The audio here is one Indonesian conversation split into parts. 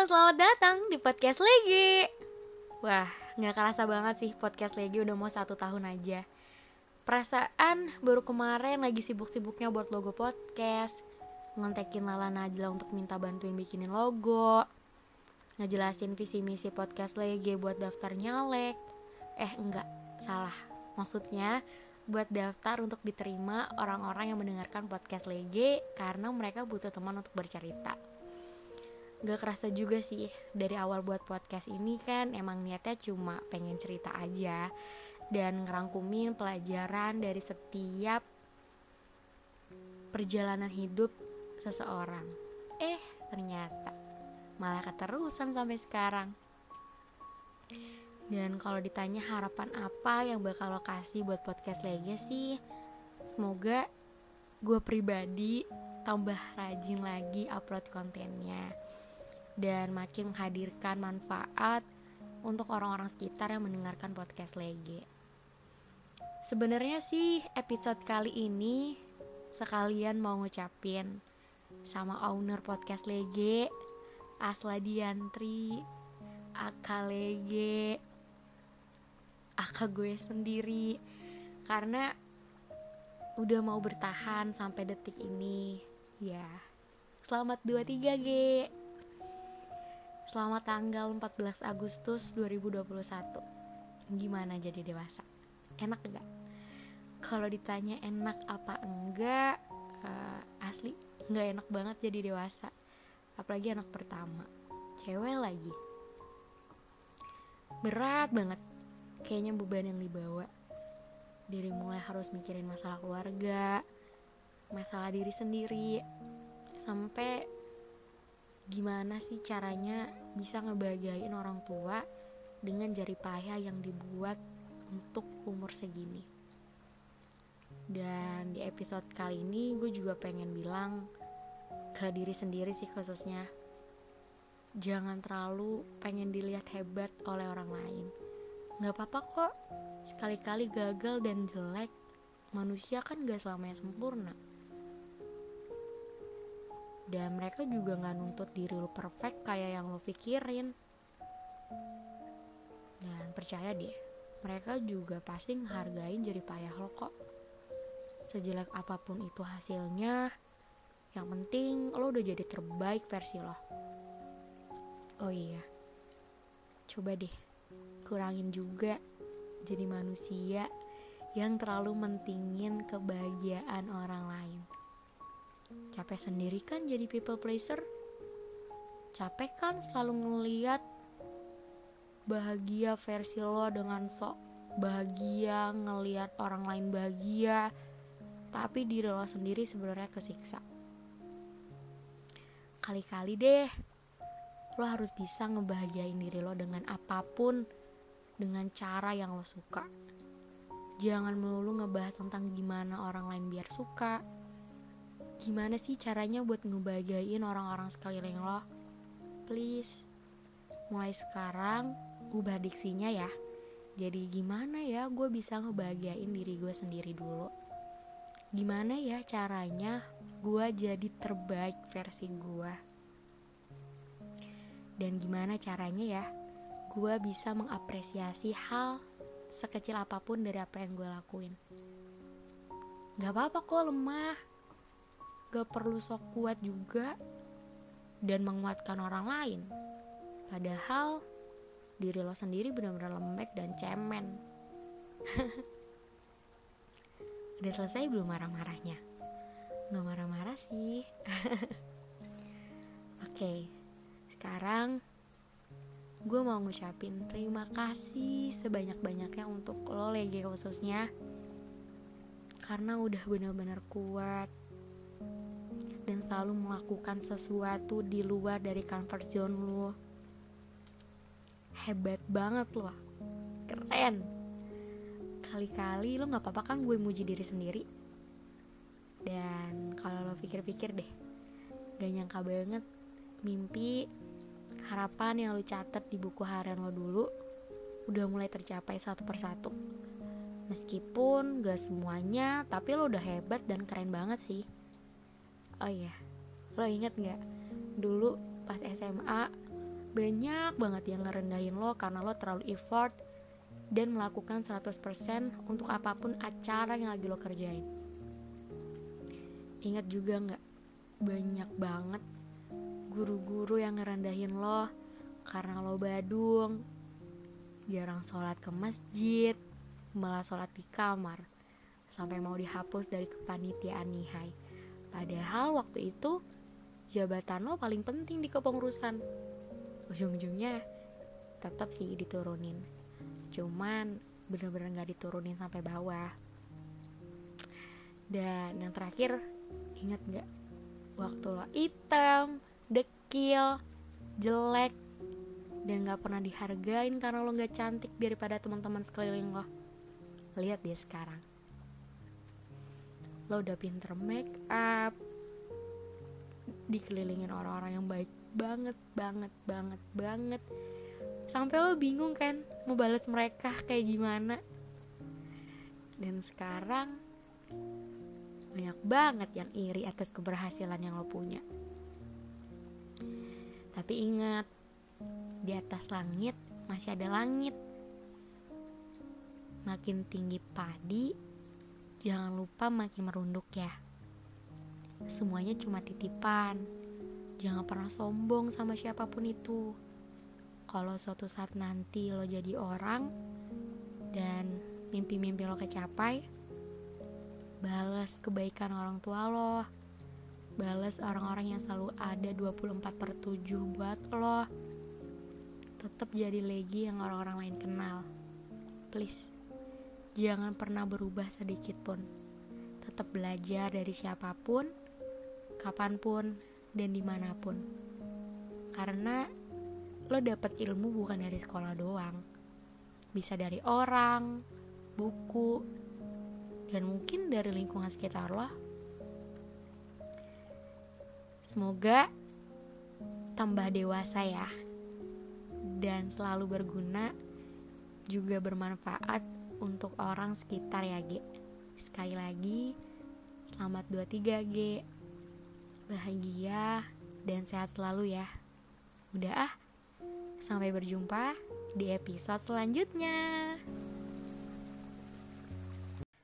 selamat datang di podcast Legi. Wah, gak kerasa banget sih podcast Legi udah mau satu tahun aja. Perasaan baru kemarin lagi sibuk-sibuknya buat logo podcast. Ngontekin Lala Najla untuk minta bantuin bikinin logo. Ngejelasin visi misi podcast Legi buat daftar nyalek Eh enggak, salah. Maksudnya buat daftar untuk diterima orang-orang yang mendengarkan podcast Lege karena mereka butuh teman untuk bercerita gak kerasa juga sih dari awal buat podcast ini kan emang niatnya cuma pengen cerita aja dan ngerangkumin pelajaran dari setiap perjalanan hidup seseorang. Eh, ternyata malah keterusan sampai sekarang. Dan kalau ditanya harapan apa yang bakal lo kasih buat podcast Legacy, semoga gue pribadi tambah rajin lagi upload kontennya dan makin menghadirkan manfaat untuk orang-orang sekitar yang mendengarkan podcast Lege. Sebenarnya sih episode kali ini sekalian mau ngucapin sama owner podcast Lege, Asla Diantri, Aka Lege, Aka gue sendiri karena udah mau bertahan sampai detik ini. Ya, selamat 23 G. Selamat tanggal 14 Agustus 2021 Gimana jadi dewasa? Enak gak? Kalau ditanya enak apa enggak uh, Asli gak enak banget jadi dewasa. Apalagi anak pertama. Cewek lagi. Berat banget. Kayaknya beban yang dibawa. Dari mulai harus mikirin masalah keluarga Masalah diri sendiri Sampai gimana sih caranya bisa ngebahagiain orang tua dengan jari payah yang dibuat untuk umur segini. Dan di episode kali ini gue juga pengen bilang ke diri sendiri sih khususnya jangan terlalu pengen dilihat hebat oleh orang lain. Gak apa-apa kok sekali-kali gagal dan jelek. Manusia kan gak selamanya sempurna dan mereka juga nggak nuntut diri lo perfect kayak yang lo pikirin. Dan percaya deh mereka juga pasti ngehargain jadi payah lo kok. Sejelek apa pun itu hasilnya yang penting lo udah jadi terbaik versi lo. Oh iya coba deh kurangin juga jadi manusia yang terlalu mentingin kebahagiaan orang lain Capek sendiri kan jadi people pleaser? Capek kan selalu ngeliat bahagia versi lo dengan sok bahagia ngeliat orang lain bahagia. Tapi diri lo sendiri sebenarnya kesiksa. Kali-kali deh lo harus bisa ngebahagiain diri lo dengan apa pun dengan cara yang lo suka. Jangan melulu ngebahas tentang gimana orang lain biar suka gimana sih caranya buat ngebahagiain orang-orang sekeliling lo? Please, mulai sekarang ubah diksinya ya. Jadi gimana ya gue bisa ngebahagiain diri gue sendiri dulu? Gimana ya caranya gue jadi terbaik versi gue? Dan gimana caranya ya gue bisa mengapresiasi hal sekecil apa pun dari apa yang gue lakuin? Gak apa-apa kok lemah, gak perlu sok kuat juga dan menguatkan orang lain. Padahal diri lo sendiri benar-benar lembek dan cemen. Udah selesai belum marah-marahnya? Gak marah-marah sih. Oke, sekarang gue mau ngucapin terima kasih sebanyak-banyaknya untuk lo lagi khususnya. Karena udah benar-benar kuat dan selalu melakukan sesuatu di luar dari comfort zone lu. Hebat banget loh keren. Kali-kali lo nggak apa-apa kan gue muji diri sendiri? Dan kalau lo pikir-pikir deh gak nyangka banget mimpi harapan yang lo catat di buku harian lo dulu udah mulai tercapai satu persatu. Meskipun gak semuanya tapi lo udah hebat dan keren banget sih oh iya lo inget nggak dulu pas SMA banyak banget yang ngerendahin lo karena lo terlalu effort dan melakukan 100% untuk apa pun acara yang lagi lo kerjain. Ingat juga nggak banyak banget guru-guru yang ngerendahin lo karena lo badung, jarang sholat ke masjid, malah sholat di kamar, sampai mau dihapus dari kepanitiaan nihai. Padahal waktu itu jabatan lo paling penting di kepengurusan. Ujung-ujungnya tetap sih diturunin. Cuman bener-bener gak diturunin sampai bawah. Dan yang terakhir, inget gak? Waktu lo hitam, dekil, jelek, dan gak pernah dihargain karena lo gak cantik daripada teman-teman sekeliling lo. Lihat dia sekarang. Lo udah pinter make up, dikelilingin orang-orang yang baik banget, banget, banget, banget. Sampai lo bingung kan mau balas mereka kayak gimana. Dan sekarang banyak banget yang iri atas keberhasilan yang lo punya. Tapi ingat, di atas langit masih ada langit. Makin tinggi padi, jangan lupa makin merunduk ya. Semuanya cuma titipan. Jangan pernah sombong sama siapa pun itu. Kalau suatu saat nanti lo jadi orang dan mimpi-mimpi lo kecapai, balas kebaikan orang tua lo. Balas orang-orang yang selalu ada 24 per 7 buat lo. Tetap jadi lagi yang orang-orang lain kenal. Please, jangan pernah berubah sedikit pun. Tetap belajar dari siapa pun, kapan pun, dan di mana pun. Karena lo dapet ilmu bukan dari sekolah doang. Bisa dari orang, buku, dan mungkin dari lingkungan sekitar lo. Semoga tambah dewasa ya. Dan selalu berguna juga bermanfaat untuk orang sekitar ya, G. Sekali lagi, selamat 23, G bahagia, dan sehat selalu ya. Udah ah, sampai berjumpa di episode selanjutnya.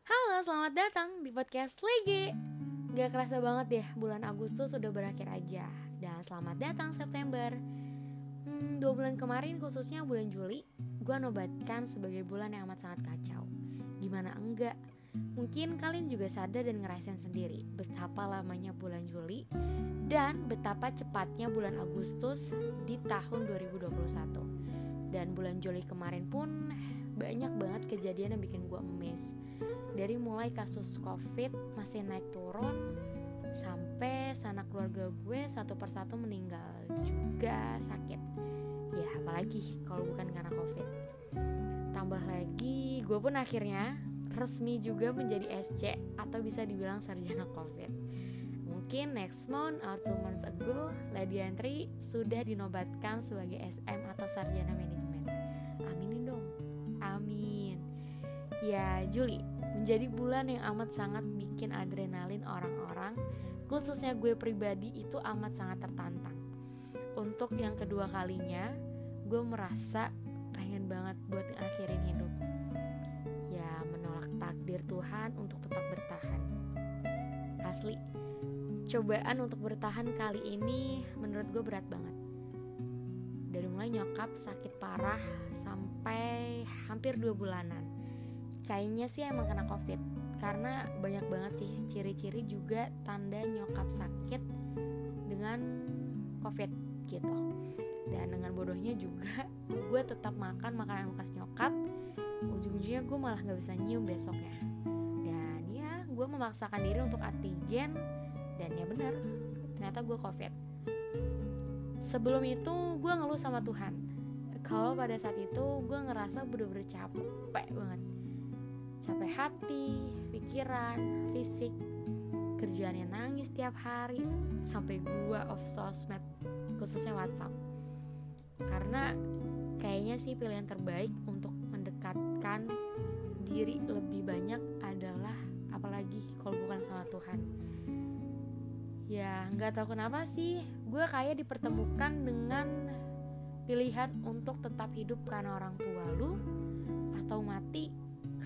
Halo, selamat datang di podcast Legi. Gak kerasa banget ya, bulan Agustus sudah berakhir aja. Dan selamat datang September. Hmm, dua bulan kemarin khususnya bulan Juli, gue nobatkan sebagai bulan yang amat sangat kacau. Gimana enggak? Mungkin kalian juga sadar dan ngerasain sendiri betapa lamanya bulan Juli dan betapa cepatnya bulan Agustus di tahun 2021. Dan bulan Juli kemarin pun banyak banget kejadian yang bikin gue emes. Dari mulai kasus covid masih naik turun sampai sanak keluarga gue satu persatu meninggal juga sakit. Ya apalagi kalau bukan karena covid. Tambah lagi gue pun akhirnya resmi juga menjadi SC atau bisa dibilang sarjana COVID. Mungkin next month or two months ago, Lady Entry sudah dinobatkan sebagai SM atau sarjana manajemen. Aminin dong, amin. Ya, Juli menjadi bulan yang amat sangat bikin adrenalin orang-orang, khususnya gue pribadi itu amat sangat tertantang. Untuk yang kedua kalinya, gue merasa pengen banget buat ngakhirin hidup takdir Tuhan untuk tetap bertahan. Asli, cobaan untuk bertahan kali ini menurut gue berat banget. Dari mulai nyokap sakit parah sampai hampir dua bulanan. Kayaknya sih emang kena covid karena banyak banget sih ciri-ciri juga tanda nyokap sakit dengan covid gitu. Dan dengan bodohnya juga gue tetap makan makanan bekas nyokap. Ujung-ujungnya gue malah gak bisa nyium besoknya. Dan ya gue memaksakan diri untuk antigen. Dan ya bener ternyata gue covid. Sebelum itu gue ngeluh sama Tuhan. Kalau pada saat itu gue ngerasa bener-bener capek banget. Capek hati pikiran fisik. Kerjaannya nangis tiap hari. Sampai gue off sosmed khususnya WhatsApp. Karena kayaknya sih pilihan terbaik untuk mendekatkan diri lebih banyak adalah apalagi kalau bukan sama Tuhan. Ya nggak tahu kenapa sih gue kayak dipertemukan dengan Pilihan untuk tetap hidup karena orang tua lu Atau mati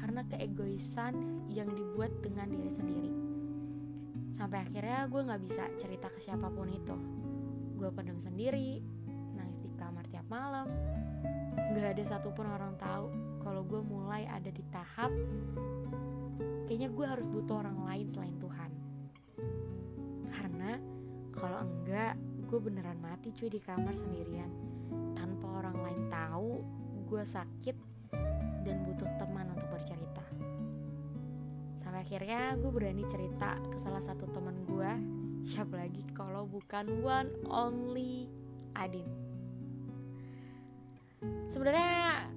karena keegoisan yang dibuat dengan diri sendiri. Sampai akhirnya gue gak bisa cerita ke siapa pun itu Gue pendem sendiri Nangis di kamar tiap malam. Gak ada satupun orang tahu kalau gue mulai ada di tahap kayaknya gue harus butuh orang lain selain Tuhan. Karena kalau enggak gue beneran mati cuy di kamar sendirian. Tanpa orang lain tahu gue sakit dan butuh teman untuk bercerita. Sampai akhirnya gue berani cerita ke salah satu teman gue siapa lagi kalau bukan one only Adin? Sebenarnya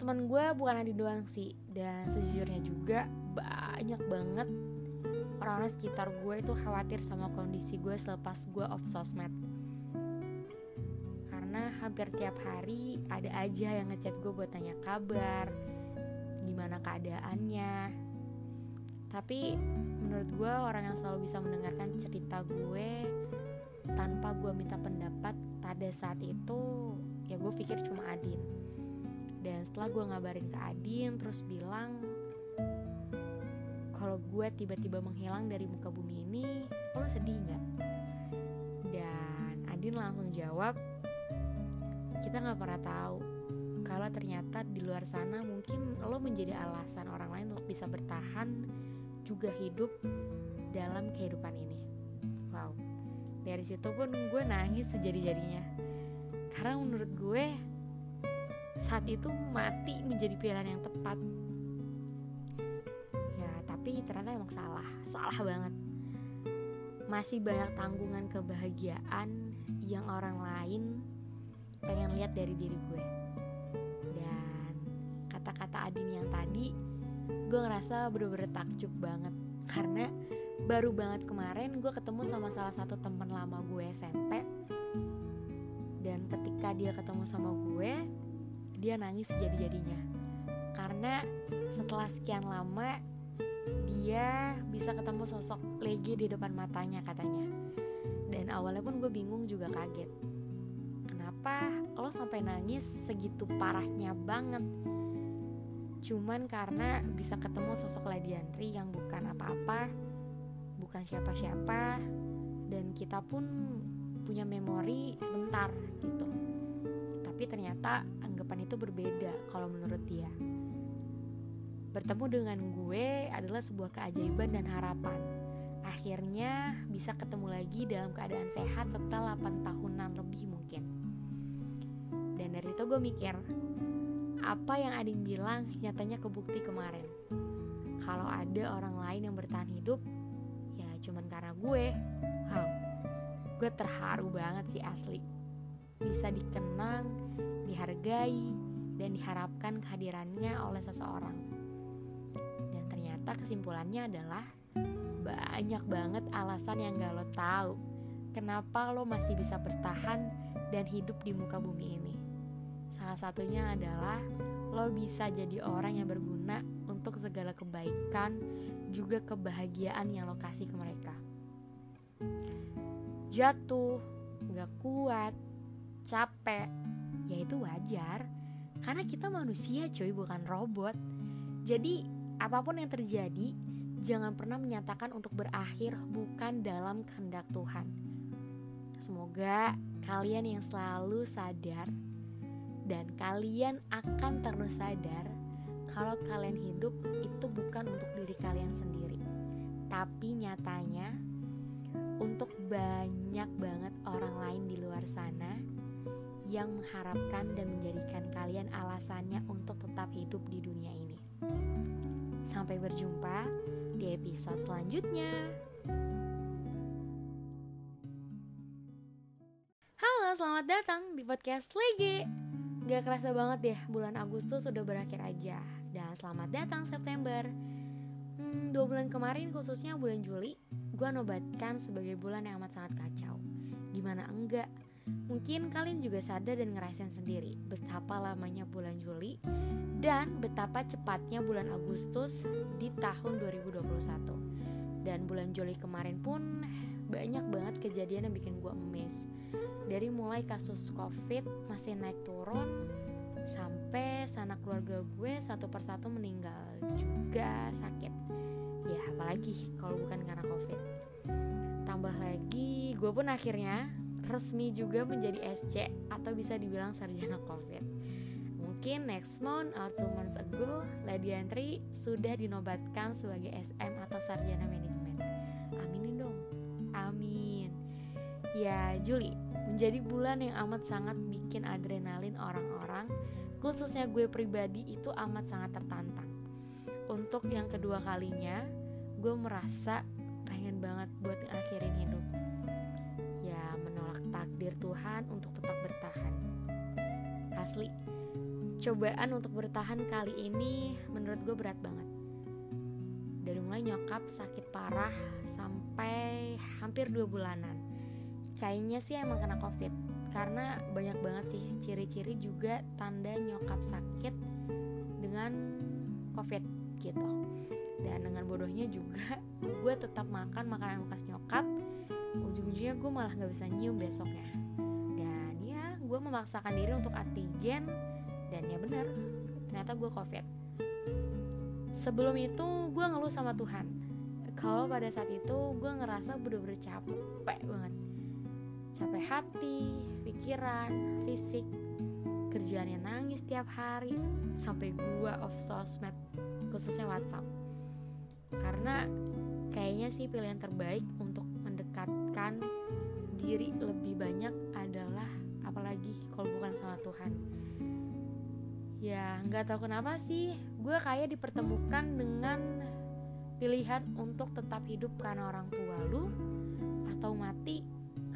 teman gue bukan Adin doang sih dan sejujurnya juga banyak banget orang-orang sekitar gue itu khawatir sama kondisi gue selepas gue off sosmed. Karena hampir tiap hari ada aja yang ngechat gue buat tanya kabar gimana keadaannya tapi menurut gue orang yang selalu bisa mendengarkan cerita gue tanpa gue minta pendapat pada saat itu ya gue pikir cuma Adin. Dan setelah gue ngabarin ke Adin terus bilang kalau gue tiba-tiba menghilang dari muka bumi ini lo sedih nggak? Dan Adin langsung jawab kita nggak pernah tahu. Kalau ternyata di luar sana mungkin lo menjadi alasan orang lain untuk bisa bertahan juga hidup dalam kehidupan ini. Wow. Dari situ pun gue nangis sejadi-jadinya. Karena menurut gue saat itu mati menjadi pilihan yang tepat. Tapi ternyata emang salah. Salah banget. Masih banyak tanggungan kebahagiaan yang orang lain pengen lihat dari diri gue. Dan kata-kata Adin yang tadi gue ngerasa bener-bener takjub banget. Karena baru banget kemarin gue ketemu sama salah satu teman lama gue SMP dan ketika dia ketemu sama gue dia nangis jadi-jadinya karena setelah sekian lama dia bisa ketemu sosok Legi di depan matanya katanya. Dan awalnya pun gue bingung juga kaget. Kenapa lo sampai nangis segitu parahnya banget cuman karena bisa ketemu sosok Lady Andri yang bukan apa-apa bukan siapa-siapa dan kita pun punya memori sebentar gitu tapi ternyata anggapan itu berbeda kalau menurut dia Bertemu dengan gue adalah sebuah keajaiban dan harapan. Akhirnya bisa ketemu lagi dalam keadaan sehat setelah 8 tahunan lebih mungkin. Dan dari itu gue mikir, apa yang Adin bilang nyatanya kebukti kemarin. Kalau ada orang lain yang bertahan hidup, ya cuman karena gue. Wow, gue terharu banget sih asli. Bisa dikenang, dihargai, dan diharapkan kehadirannya oleh seseorang ternyata kesimpulannya adalah banyak banget alasan yang gak lo tahu kenapa lo masih bisa bertahan dan hidup di muka bumi ini. Salah satunya adalah lo bisa jadi orang yang berguna untuk segala kebaikan juga kebahagiaan yang lo kasih ke mereka. Jatuh, gak kuat, capek, ya itu wajar karena kita manusia cuy bukan robot. Jadi Apa pun yang terjadi, jangan pernah menyatakan untuk berakhir bukan dalam kehendak Tuhan. Semoga kalian yang selalu sadar dan kalian akan terus sadar kalau kalian hidup itu bukan untuk diri kalian sendiri, tapi nyatanya untuk banyak banget orang lain di luar sana yang mengharapkan dan menjadikan kalian alasannya untuk tetap hidup di dunia ini. Sampai berjumpa di episode selanjutnya. Halo, selamat datang di podcast Lege. Gak kerasa banget deh, bulan Agustus sudah berakhir aja. Dan selamat datang September. Hmm, dua bulan kemarin, khususnya bulan Juli, gue nobatkan sebagai bulan yang amat sangat kacau. Gimana enggak? Mungkin kalian juga sadar dan ngerasain sendiri betapa lamanya bulan Juli dan betapa cepatnya bulan Agustus di tahun 2021. Dan bulan Juli kemarin pun banyak banget kejadian yang bikin gue emes dari mulai kasus covid masih naik turun sampai sanak keluarga gue satu persatu meninggal juga sakit. Ya apalagi kalau bukan karena covid. Tambah lagi gue pun akhirnya resmi juga menjadi SC atau bisa dibilang sarjana covid. Mungkin next month atau two months ago Lady Entry sudah dinobatkan sebagai SM atau sarjana manajemen. Aminin dong amin. Ya Juli menjadi bulan yang amat sangat bikin adrenalin orang-orang khususnya gue pribadi itu amat sangat tertantang. Untuk yang kedua kalinya gue merasa pengen banget buat ngakhirin hidup. Ya menolak takdir Tuhan untuk tetap bertahan. Asli cobaan untuk bertahan kali ini menurut gue berat banget. Dari mulai nyokap sakit parah sampai hampir dua bulanan. Kayaknya sih emang kena covid karena banyak banget sih ciri-ciri juga tanda nyokap sakit dengan covid gitu. Dan dengan bodohnya juga gue tetap makan makanan bekas nyokap. Ujung-ujungnya gue malah gak bisa nyium besoknya. Dan ya gue memaksakan diri untuk antigen dan ya bener ternyata gue covid. Sebelum itu gue ngeluh sama Tuhan kalau pada saat itu gue ngerasa bener-bener capek banget capek hati, pikiran, fisik, kerjaannya nangis tiap hari, sampai gua off sosmed, khususnya WhatsApp. Karena kayaknya sih pilihan terbaik untuk mendekatkan diri lebih banyak adalah apalagi kalau bukan sama Tuhan. Ya nggak tahu kenapa sih, gue kayak dipertemukan dengan pilihan untuk tetap hidup karena orang tua lu atau mati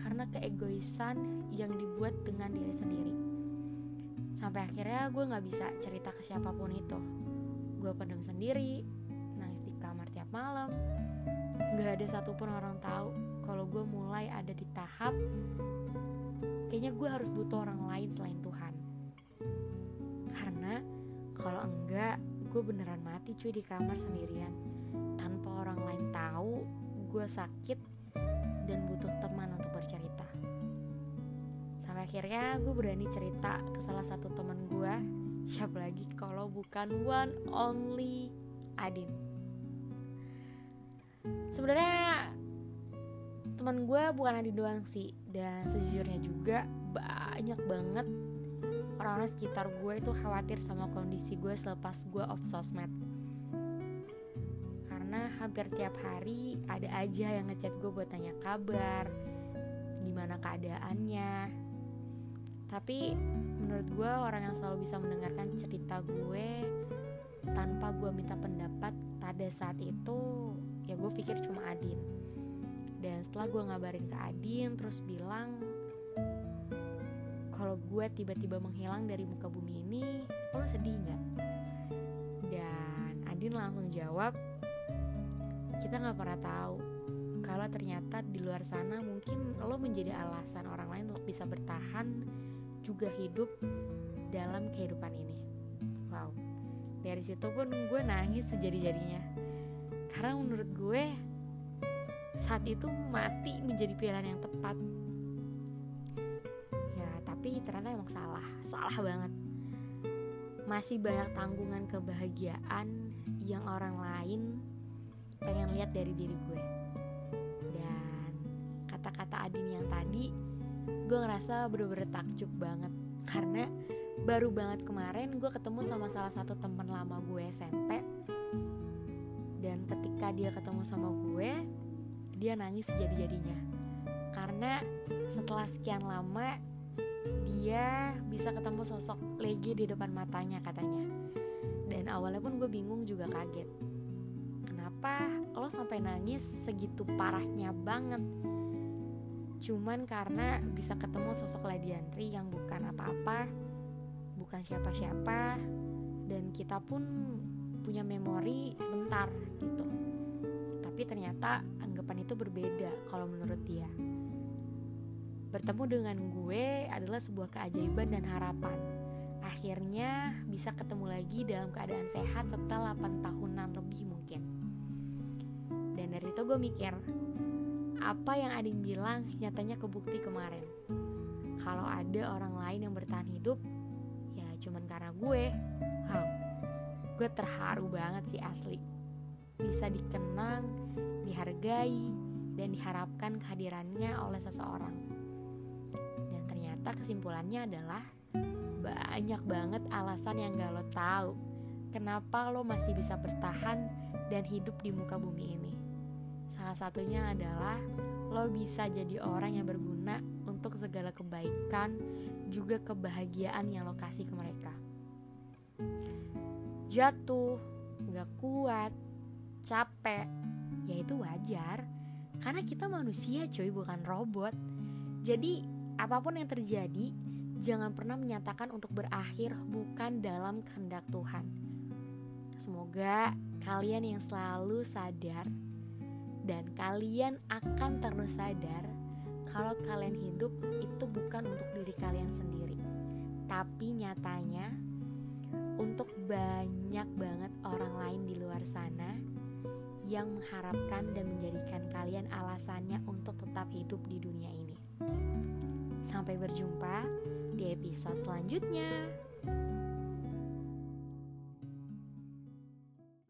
karena keegoisan yang dibuat dengan diri sendiri. Sampai akhirnya gue gak bisa cerita ke siapa pun itu. Gue pendam sendiri, nangis di kamar tiap malam. Gak ada satupun orang tahu kalau gue mulai ada di tahap kayaknya gue harus butuh orang lain selain Tuhan. Karena kalau enggak, gue beneran mati cuy di kamar sendirian orang lain tahu gue sakit dan butuh teman untuk bercerita. Sampai akhirnya gue berani cerita ke salah satu teman gue, siapa lagi kalau bukan one only Adin. Sebenarnya teman gue bukan Adin doang sih, dan sejujurnya juga banyak banget orang-orang sekitar gue itu khawatir sama kondisi gue selepas gue off sosmed hampir tiap hari ada aja yang ngechat gue buat tanya kabar gimana keadaannya. Tapi menurut gue orang yang selalu bisa mendengarkan cerita gue tanpa gue minta pendapat pada saat itu ya gue pikir cuma Adin. Dan setelah gue ngabarin ke Adin terus bilang kalau gue tiba-tiba menghilang dari muka bumi ini lo sedih nggak? Dan Adin langsung jawab kita nggak pernah tahu kalau ternyata di luar sana mungkin lo menjadi alasan orang lain untuk bisa bertahan juga hidup dalam kehidupan ini. Wow. Dari situ pun gue nangis sejadi-jadinya. Karena menurut gue saat itu mati menjadi pilihan yang tepat. Ya tapi ternyata emang salah. Salah banget. Masih banyak tanggungan kebahagiaan yang orang lain pengen lihat dari diri gue. Dan kata-kata Adin yang tadi gue ngerasa bener-bener takjub banget. Karena baru banget kemarin gue ketemu sama salah satu temen lama gue SMP dan ketika dia ketemu sama gue dia nangis sejadi-jadinya. Karena setelah sekian lama dia bisa ketemu sosok Legi di depan matanya katanya. Dan awalnya pun gue bingung juga kaget kenapa lo sampai nangis segitu parahnya banget? Cuman karena bisa ketemu sosok Ladiandri yang bukan apa-apa bukan siapa-siapa dan kita pun punya memori sebentar gitu. Tapi ternyata anggapan itu berbeda kalau menurut dia. Bertemu dengan gue adalah sebuah keajaiban dan harapan. Akhirnya bisa ketemu lagi dalam keadaan sehat setelah 8 tahunan lebih mungkin dan dari itu gue mikir apa yang Adin bilang nyatanya kebukti kemarin. Kalau ada orang lain yang bertahan hidup, ya cuman karena gue. Wow, gue terharu banget sih asli. Bisa dikenang, dihargai, dan diharapkan kehadirannya oleh seseorang. Dan ternyata kesimpulannya adalah banyak banget alasan yang gak lo tahu kenapa lo masih bisa bertahan dan hidup di muka bumi ini. Salah satunya adalah lo bisa jadi orang yang berguna untuk segala kebaikan juga kebahagiaan yang lo kasih ke mereka. Jatuh, gak kuat, capek, ya itu wajar karena kita manusia cuy bukan robot. Jadi apa pun yang terjadi jangan pernah menyatakan untuk berakhir bukan dalam kehendak Tuhan. Semoga kalian yang selalu sadar dan kalian akan terus sadar kalau kalian hidup itu bukan untuk diri kalian sendiri, tapi nyatanya untuk banyak banget orang lain di luar sana yang mengharapkan dan menjadikan kalian alasannya untuk tetap hidup di dunia ini. Sampai berjumpa di episode selanjutnya.